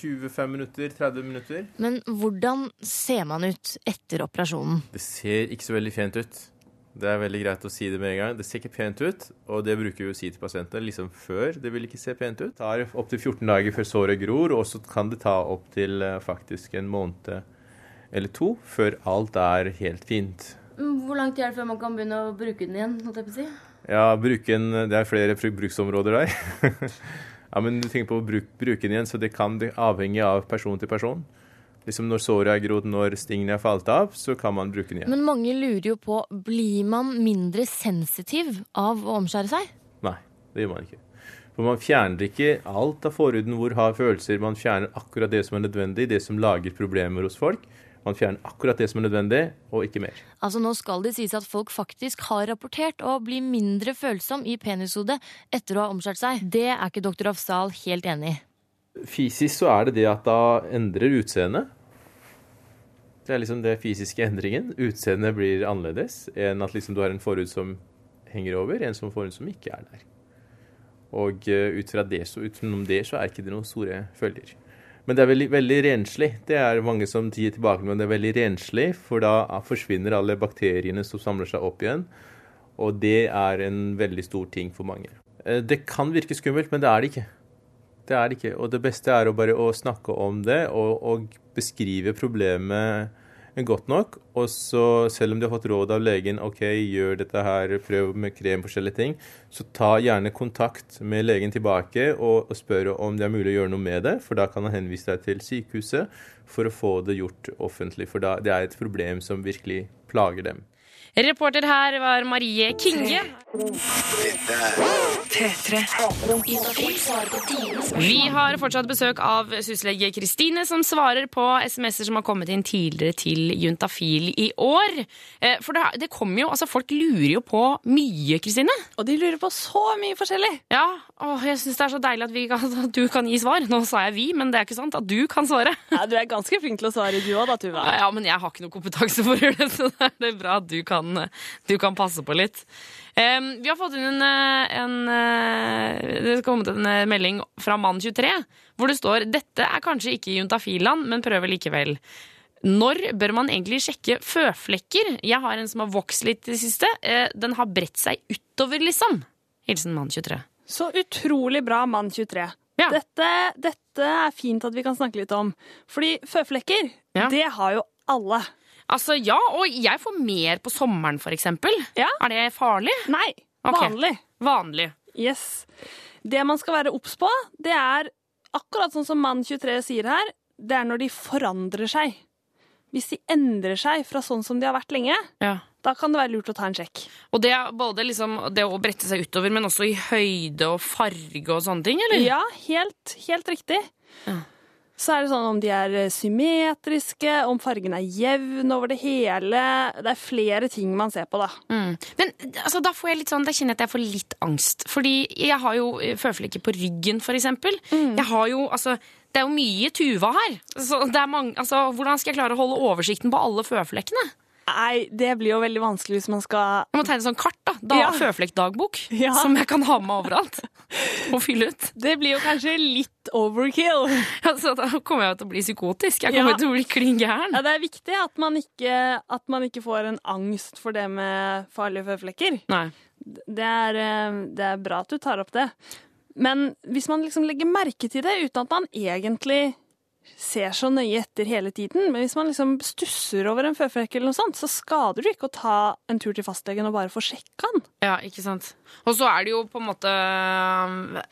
25 minutter, 30 minutter. Men hvordan ser man ut etter operasjonen? Det ser ikke så veldig fint ut. Det er veldig greit å si det med en gang. Det ser ikke pent ut, og det bruker vi å si til pasientene liksom før. Det vil ikke se pent ut. Det tar opptil 14 dager før såret gror, og så kan det ta opptil eh, faktisk en måned eller to før alt er helt fint. Mm, Hvor lang tid er det før man kan begynne å bruke den igjen? holdt jeg på å si? Ja, bruken, det er flere bruksområder der. ja, men du tenker på å bruke, bruke den igjen, så det kan det avhenge av person til person. Liksom Når såret er grodd, når stingene er falt av, så kan man bruke den igjen. Men mange lurer jo på blir man mindre sensitiv av å omskjære seg? Nei, det gjør man ikke. For man fjerner ikke alt av forhuden hvor har følelser. Man fjerner akkurat det som er nødvendig, det som lager problemer hos folk. Man fjerner akkurat det som er nødvendig, og ikke mer. Altså Nå skal det sies at folk faktisk har rapportert å bli mindre følsom i penishodet etter å ha omskjært seg. Det er ikke doktor Afzal helt enig i. Fysisk så er det det at da endrer utseendet. Det er liksom det fysiske endringen. Utseendet blir annerledes enn at liksom du har en forhud som henger over, en som forhud som ikke er der. Og eh, ut fra det, så, utenom det så er ikke det noen store følger. Men det er veldig, veldig renslig. Det er mange som gir tilbake, men det er veldig renslig, for da forsvinner alle bakteriene som samler seg opp igjen. Og det er en veldig stor ting for mange. Eh, Det kan virke skummelt, men det er det ikke. Det er det ikke. Og det beste er å bare å snakke om det og, og beskrive problemet godt nok. Og så, selv om du har fått råd av legen, OK, gjør dette her, prøv med krem, forskjellige ting, så ta gjerne kontakt med legen tilbake og, og spør om det er mulig å gjøre noe med det. For da kan han henvise deg til sykehuset for å få det gjort offentlig. For da, det er et problem som virkelig plager dem. Reporter her var Marie Kinge. Vi har fortsatt besøk av syslege Kristine, som svarer på SMS-er som har kommet inn tidligere til Juntafil i år. Eh, For det, det kommer jo, altså Folk lurer jo på mye, Kristine. Og de lurer på så mye forskjellig. Ja, og jeg syns det er så deilig at, vi kan, at du kan gi svar. Nå sa jeg vi, men det er ikke sant. At du kan svare. Ja, Du er ganske flink til å svare, du òg da, Tuva. Ja, men jeg har ikke noe kompetanse for det, så det er bra at du kan, du kan passe på litt. Em, vi har fått inn en, eh, en eh, Det skal komme til en eh, melding fra Mann23, hvor det står dette er kanskje ikke juntafiland, men prøver likevel. Når bør man egentlig sjekke føflekker? Jeg har en som har vokst litt i det siste. Den har bredt seg utover, liksom. Hilsen Mann23. Så utrolig bra, mann 23. Dette, dette er fint at vi kan snakke litt om. Fordi føflekker, det har jo alle. Altså, ja, og jeg får mer på sommeren, for eksempel. Er det farlig? Nei. Vanlig. Vanlig. Vanlig. Yes. Det man skal være obs på, det er akkurat sånn som mann 23 sier her, det er når de forandrer seg. Hvis de endrer seg fra sånn som de har vært lenge, Ja. da kan det være lurt å ta en sjekk. Og det er både liksom det å brette seg utover, men også i høyde og farge og sånne ting, eller? Ja, helt, helt riktig. Så er det sånn om de er eh, symmetriske, om fargen er jevn over det hele. Det er flere ting man ser på, da. Mm. Men altså, da får jeg litt sånn, da kjenner jeg at jeg får litt angst. Fordi jeg har jo eh, føflekker på ryggen, for eksempel. Jeg har jo, altså, det er jo mye tuva her. Så det er mange, altså, hvordan skal jeg klare å holde oversikten på alle føflekkene? Nei, det blir jo veldig vanskelig hvis man skal Jeg må tegne sånn kart, da. da Ja. Føflekkdagbok. Ja. Som jeg kan ha med overalt. Og fylle ut. Det blir jo kanskje litt overkill. Altså, da kommer jeg til å bli psykotisk. Jeg kommer Ja. til å bli klin gæren. Ja, det er viktig at man, ikke, at man ikke får en angst for det med farlige føflekker. Nei. Det er, eh, det er bra at du tar opp det. Men hvis man liksom legger merke til det uten at man egentlig ser så nøye etter hele tiden, men hvis man liksom stusser over en føflekk eller noe sånt, så skader det ikke å ta en tur til fastlegen og bare få sjekka den. Ja, ikke sant. Og så er det jo på en måte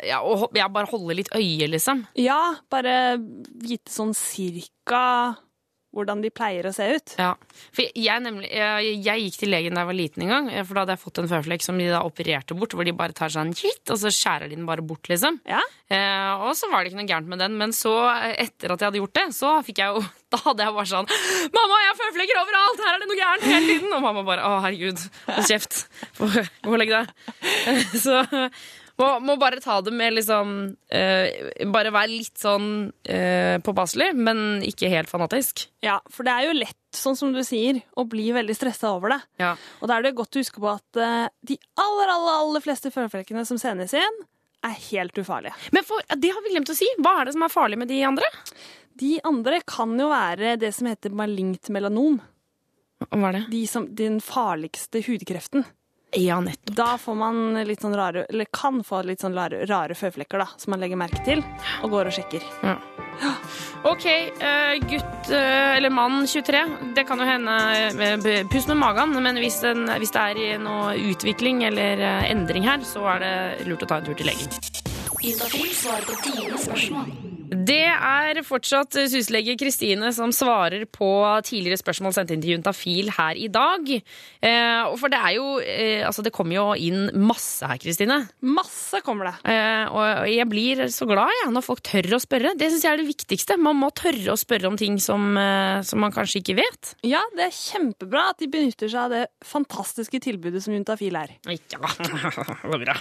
ja, å ja, bare holde litt øye, liksom. Ja, bare vite sånn cirka hvordan de pleier å se ut. Ja, for jeg, nemlig, jeg, jeg gikk til legen da jeg var liten en gang, eh, for da hadde jeg fått en føflekk som de da opererte bort, hvor de bare tar seg en kitt, og så skjærer de den bare bort, liksom. Eh, og så var det ikke noe gærent med den, men så, eh, etter at jeg hadde gjort det, så fikk jeg jo Da hadde jeg bare sånn Mamma, jeg har føflekker overalt! Her er det noe gærent hele tiden! Og mamma bare Å, herregud, hold kjeft. Gå og legg deg. Så må, må bare ta det med liksom eh, Bare være litt sånn eh, påpasselig, men ikke helt fanatisk. Ja, for det er jo lett, sånn som du sier, å bli veldig stressa over det. Ja. Og da er det godt å huske på at eh, de aller, aller, aller fleste føflekkene som sendes inn, er helt ufarlige. Men for, det har vi glemt å si. Hva er det som er farlig med de andre? De andre kan jo være det som heter malignt melanom. Hva er det? De som, den farligste hudkreften. Ja, nettopp. Da får man litt sånn rare, eller kan få litt sånn rare, rare føflekker da, som man legger merke til, og går og sjekker. Ja. Ok, eh, gutt eh, eller mann 23. Det kan jo hende eh, Pust med magen, men hvis, den, hvis det er noe utvikling eller endring her, så er det lurt å ta en tur til legen. Juntafil svarer på dine spørsmål. Det er fortsatt syslege Kristine som svarer på tidligere spørsmål sendt inn til Juntafil her i dag. Eh, for det er jo eh, Altså, det kommer jo inn masse her, Kristine. Masse kommer det. Eh, og jeg blir så glad jeg, når folk tør å spørre. Det syns jeg er det viktigste. Man må tørre å spørre om ting som, eh, som man kanskje ikke vet. Ja, det er kjempebra at de benytter seg av det fantastiske tilbudet som Juntafil er. Ja, det var bra.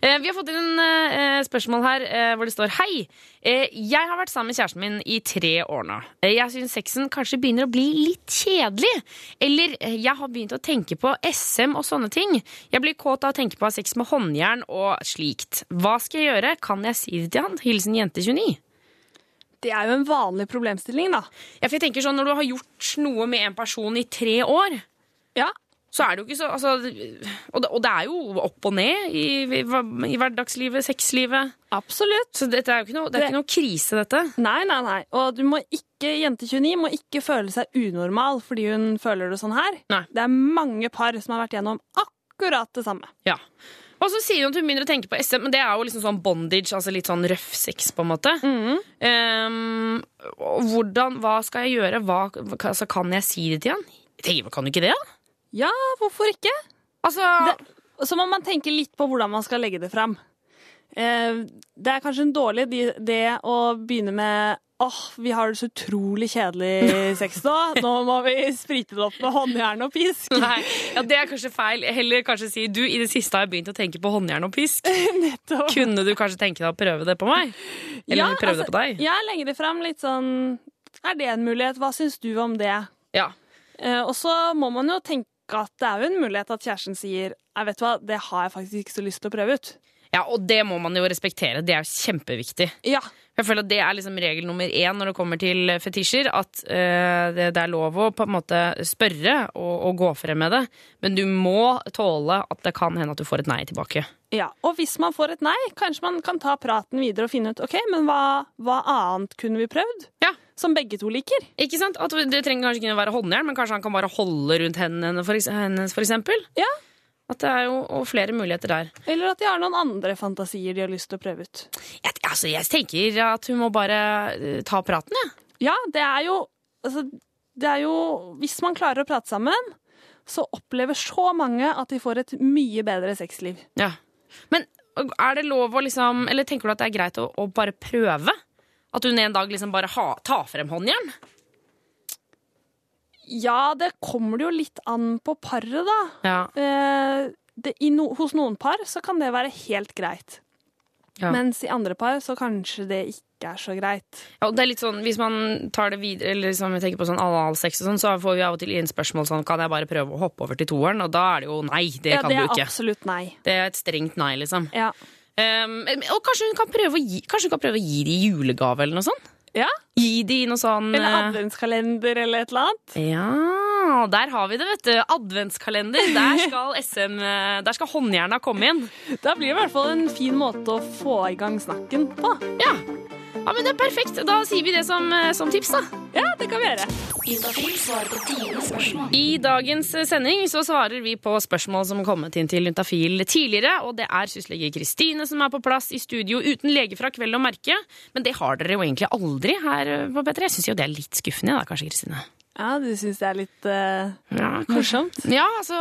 Eh, vi har fått inn en eh, spørsmål her eh, hvor det står Hei, eh, jeg har vært sammen med kjæresten min i tre år nå. Eh, jeg syns sexen kanskje begynner å bli litt kjedelig. Eller jeg har begynt å tenke på SM og sånne ting. Jeg blir kåt av å tenke på å ha sex med håndjern og slikt. Hva skal jeg gjøre? Kan jeg si det til han? Hilsen jente 29. Det er jo en vanlig problemstilling, da. Ja, for jeg tenker sånn, Når du har gjort noe med en person i tre år, Ja. Så er det jo ikke så altså, og, det, og det er jo opp og ned i, i, i hverdagslivet, sexlivet. Absolutt. Så dette er jo ikke noe, det er Det- ikke noe krise, dette. Nei, nei, nei. Og du må ikke, jente 29 må ikke føle seg unormal fordi hun føler det sånn her. Nei. Det er mange par som har vært gjennom akkurat det samme. Ja. Og så sier hun at hun begynner å tenke på SM, men det er jo liksom sånn bondage, altså litt sånn røff sex, på en måte. Mm. Um, hvordan, hva skal jeg gjøre? Hva, altså, kan jeg si det til han? Jeg tenker, kan du ikke det, da? Ja, hvorfor ikke? Altså, Det, så må man tenke litt på hvordan man skal legge det fram. Eh, det er kanskje en dårlig idé å begynne med Åh, vi har det så utrolig kjedelig sex nå. Nå må vi sprite det opp med håndjern og pisk. Nei, ja, det er kanskje feil. Heller kanskje si du, i det siste har jeg begynt å tenke på håndjern og pisk. Nettopp. Kunne du kanskje tenke deg å prøve det på meg? Eller Ja, prøve altså, det på deg? Jeg legger det fram litt sånn Er det en mulighet? Hva syns du om det? Ja. Eh, og så må man jo tenke at det er jo en mulighet at kjæresten sier jeg vet hva, det har jeg faktisk ikke så lyst til å prøve ut. ja, og det må man jo respektere. Det er jo kjempeviktig. Ja. Jeg føler at Det er liksom regel nummer én når det kommer til fetisjer. At uh, det, det er lov å på en måte spørre og, og gå frem med det. Men du må tåle at det kan hende at du får et nei tilbake. Ja, Og hvis man får et nei, kanskje man kan ta praten videre og finne ut ok, men hva, hva annet kunne vi prøvd? Ja. Som begge to liker. Ikke sant? At Det trenger kanskje ikke være håndjern, men kanskje han kan bare holde rundt hendene for, hennes, for eksempel. Ja. At det er jo og flere muligheter der. Eller at de har noen andre fantasier de har lyst til å prøve ut. Jeg, altså, jeg tenker at hun må bare eh, ta praten, jeg. Ja, det er jo altså, Det er jo Hvis man klarer å prate sammen, så opplever så mange at de får et mye bedre sexliv. Ja. Men er det lov å liksom Eller tenker du at det er greit å, å bare prøve? At hun en dag liksom bare ha, tar frem håndjern? Ja, det kommer det jo litt an på paret, da. Ja. Eh, det, no, hos noen par så kan det være helt greit. Ja. Mens i andre par så kanskje det ikke er så greit. Ja, og det er litt sånn, Hvis man tar det videre, eller liksom, jeg tenker på sånn analsex, og sånn, så får vi av og til inn spørsmål sånn Kan jeg bare prøve å hoppe over til toeren? Og da er det jo nei. Det ja, kan det du er absolutt nei. Det er et strengt nei, liksom. Ja. Um, og kanskje hun kan prøve å gi, kanskje hun kan prøve å gi det julegave eller noe sånt? ja. Gi de noe sånn Eller eh, adventskalender eller et eller annet. Ja, der har vi det, vet du. Adventskalender. Der skal SM eh, Der skal håndjerna komme inn. Da blir det i hvert fall en fin måte å få i gang snakken på. Ja. Ja, men det er perfekt. Da sier vi det som, eh, som tips, da. Ja, det kan vi gjøre. I dagens eh, sending så svarer vi på spørsmål som har kommet inn til Juntafil tidligere. Og det er syslege Kristine som er på plass i studio uten lege fra kveld og merke. Men det har dere jo egentlig aldri her eh, på P3. Jeg syns jo det er litt skuffende, da, kanskje, Kristine. Ja, du syns det er litt uh, Ja, morsomt? Ja, altså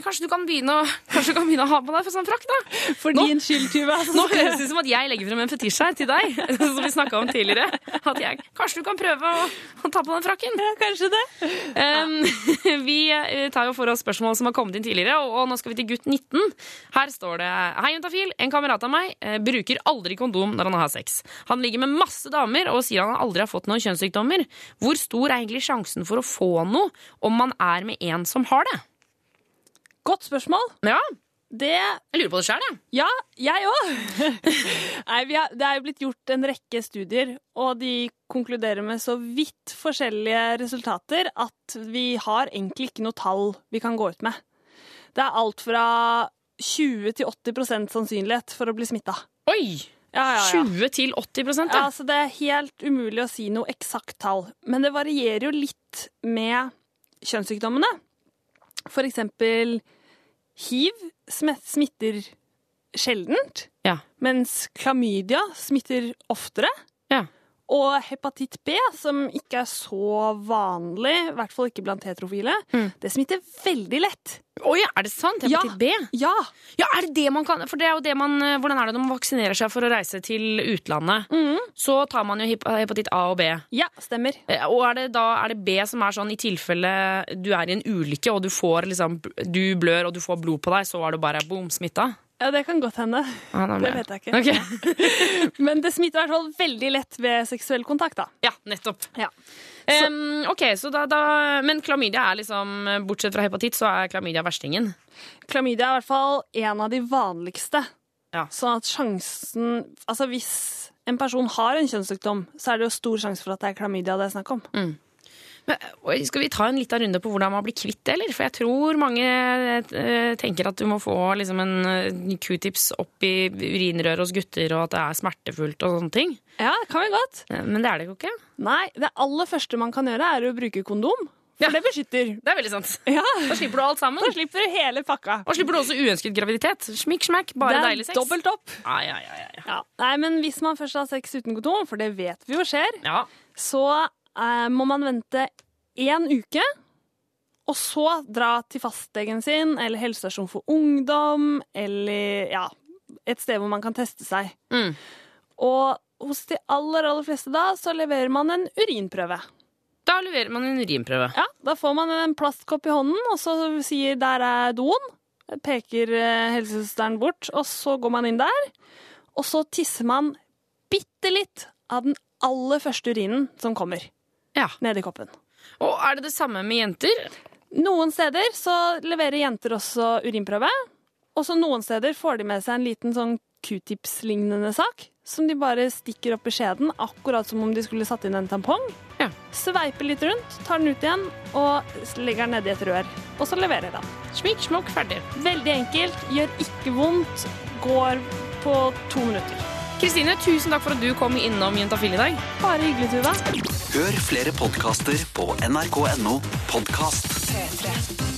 Kanskje du kan begynne å, kanskje du kan begynne å ha på deg for sånn frakk, da. For din skyld, Tuva. Nå høres det ut som at jeg legger frem en fetisj her til deg. Som vi snakka om tidligere. At jeg, kanskje du kan prøve å, å ta på den frakken? Ja, kanskje det. Um, vi eh, tar jo for oss spørsmål som har kommet inn tidligere, og, og nå skal vi til gutt 19. Her står det Hei, Juntafil. En kamerat av meg eh, bruker aldri kondom når han har sex. Han ligger med masse damer og sier han aldri har fått noen kjønnssykdommer. Hvor stor er egentlig sjansen for å få noe om man er med en som har det? Godt spørsmål. Ja, Det jeg lurer på det sjøl, jeg. Ja, jeg òg. Det er jo blitt gjort en rekke studier, og de konkluderer med så vidt forskjellige resultater at vi har egentlig ikke noe tall vi kan gå ut med. Det er alt fra 20 til 80% sannsynlighet for å bli smitta. Oi! Ja, ja, ja. 20 til 80 Ja, ja. så det er helt umulig å si noe eksakt tall. Men det varierer jo litt med kjønnssykdommene. For eksempel hiv smitter sjeldent, Ja. mens klamydia smitter oftere. Ja. Og hepatitt B, som ikke er så vanlig, i hvert fall ikke blant heterofile, Mm. det smitter veldig lett. Oi, er det sant? Ja. Hepatitt B? Ja, Ja, er det det man kan For det er jo det man eh, Hvordan er det når man vaksinerer seg for å reise til utlandet? Så tar man jo hepatitt A og B. ja stemmer. Eh, Og er det da er det B som er sånn i tilfelle du er i en ulykke og du får liksom Du blør og du får blod på deg, så er du bare boom, smitta? Ja, det kan godt hende. Ah, Det vet jeg ikke. Okay. Men det smitter i hvert fall veldig lett ved seksuell kontakt, da. Ja, nettopp. Ja. Um, ok, så da, da Men klamydia er liksom Bortsett fra hepatitt, så er klamydia verstingen. Klamydia er i hvert fall en av de vanligste. Ja. Sånn at sjansen Altså hvis en person har en kjønnssykdom, så er det jo stor sjanse for at det er klamydia det er snakk om. Oi, Skal vi ta en liten runde på hvordan man blir kvitt det, eller? For jeg tror mange eh, tenker at du må få liksom en eh, q-tips opp i urinrøret hos gutter, og at det er smertefullt og sånne ting. Ja, det kan vi godt. Eh, Men det er det jo ikke. Nei, det aller første man kan gjøre, er å bruke kondom. For det beskytter. Det er veldig sant. Ja. Da slipper du alt sammen. Da slipper du hele pakka. Og slipper du også uønsket graviditet. Smikk, smakk, bare deilig sex. det er dobbelt opp. Ai, ai, ai, ja, ja. Ja. Nei, men hvis man først har sex uten kondom, for det vet vi jo skjer, Ja. så eh, må man vente én uke, og så dra til fastlegen sin eller helsestasjon for ungdom, eller ja, et sted hvor man kan teste seg. Mm. Og hos de aller, aller fleste da, så leverer man en urinprøve. Da leverer man en urinprøve. Ja, Da får man en plastkopp i hånden, og så sier 'der er doen'. Peker eh, helsesøsteren bort, og så går man inn der. Og så tisser man bitte litt av den aller første urinen som kommer. Ja. nedi i koppen. Og er det det samme med jenter? Noen steder så leverer jenter også urinprøve. Og så noen steder får de med seg en liten sånn q-tips-lignende sak. Som de bare stikker opp i skjeden, akkurat som om de skulle satt inn en tampong. Ja. Sveiper litt rundt, tar den ut igjen og legger den nedi et rør. Og så leverer de den. Smikk, smokk, ferdig. Veldig enkelt, gjør ikke vondt, går på to minutter. Kristine, tusen takk for at du kom innom Juntafil i dag. Bare hyggelig, Tuva. Hør flere podkaster på nrk.no podkast. P3.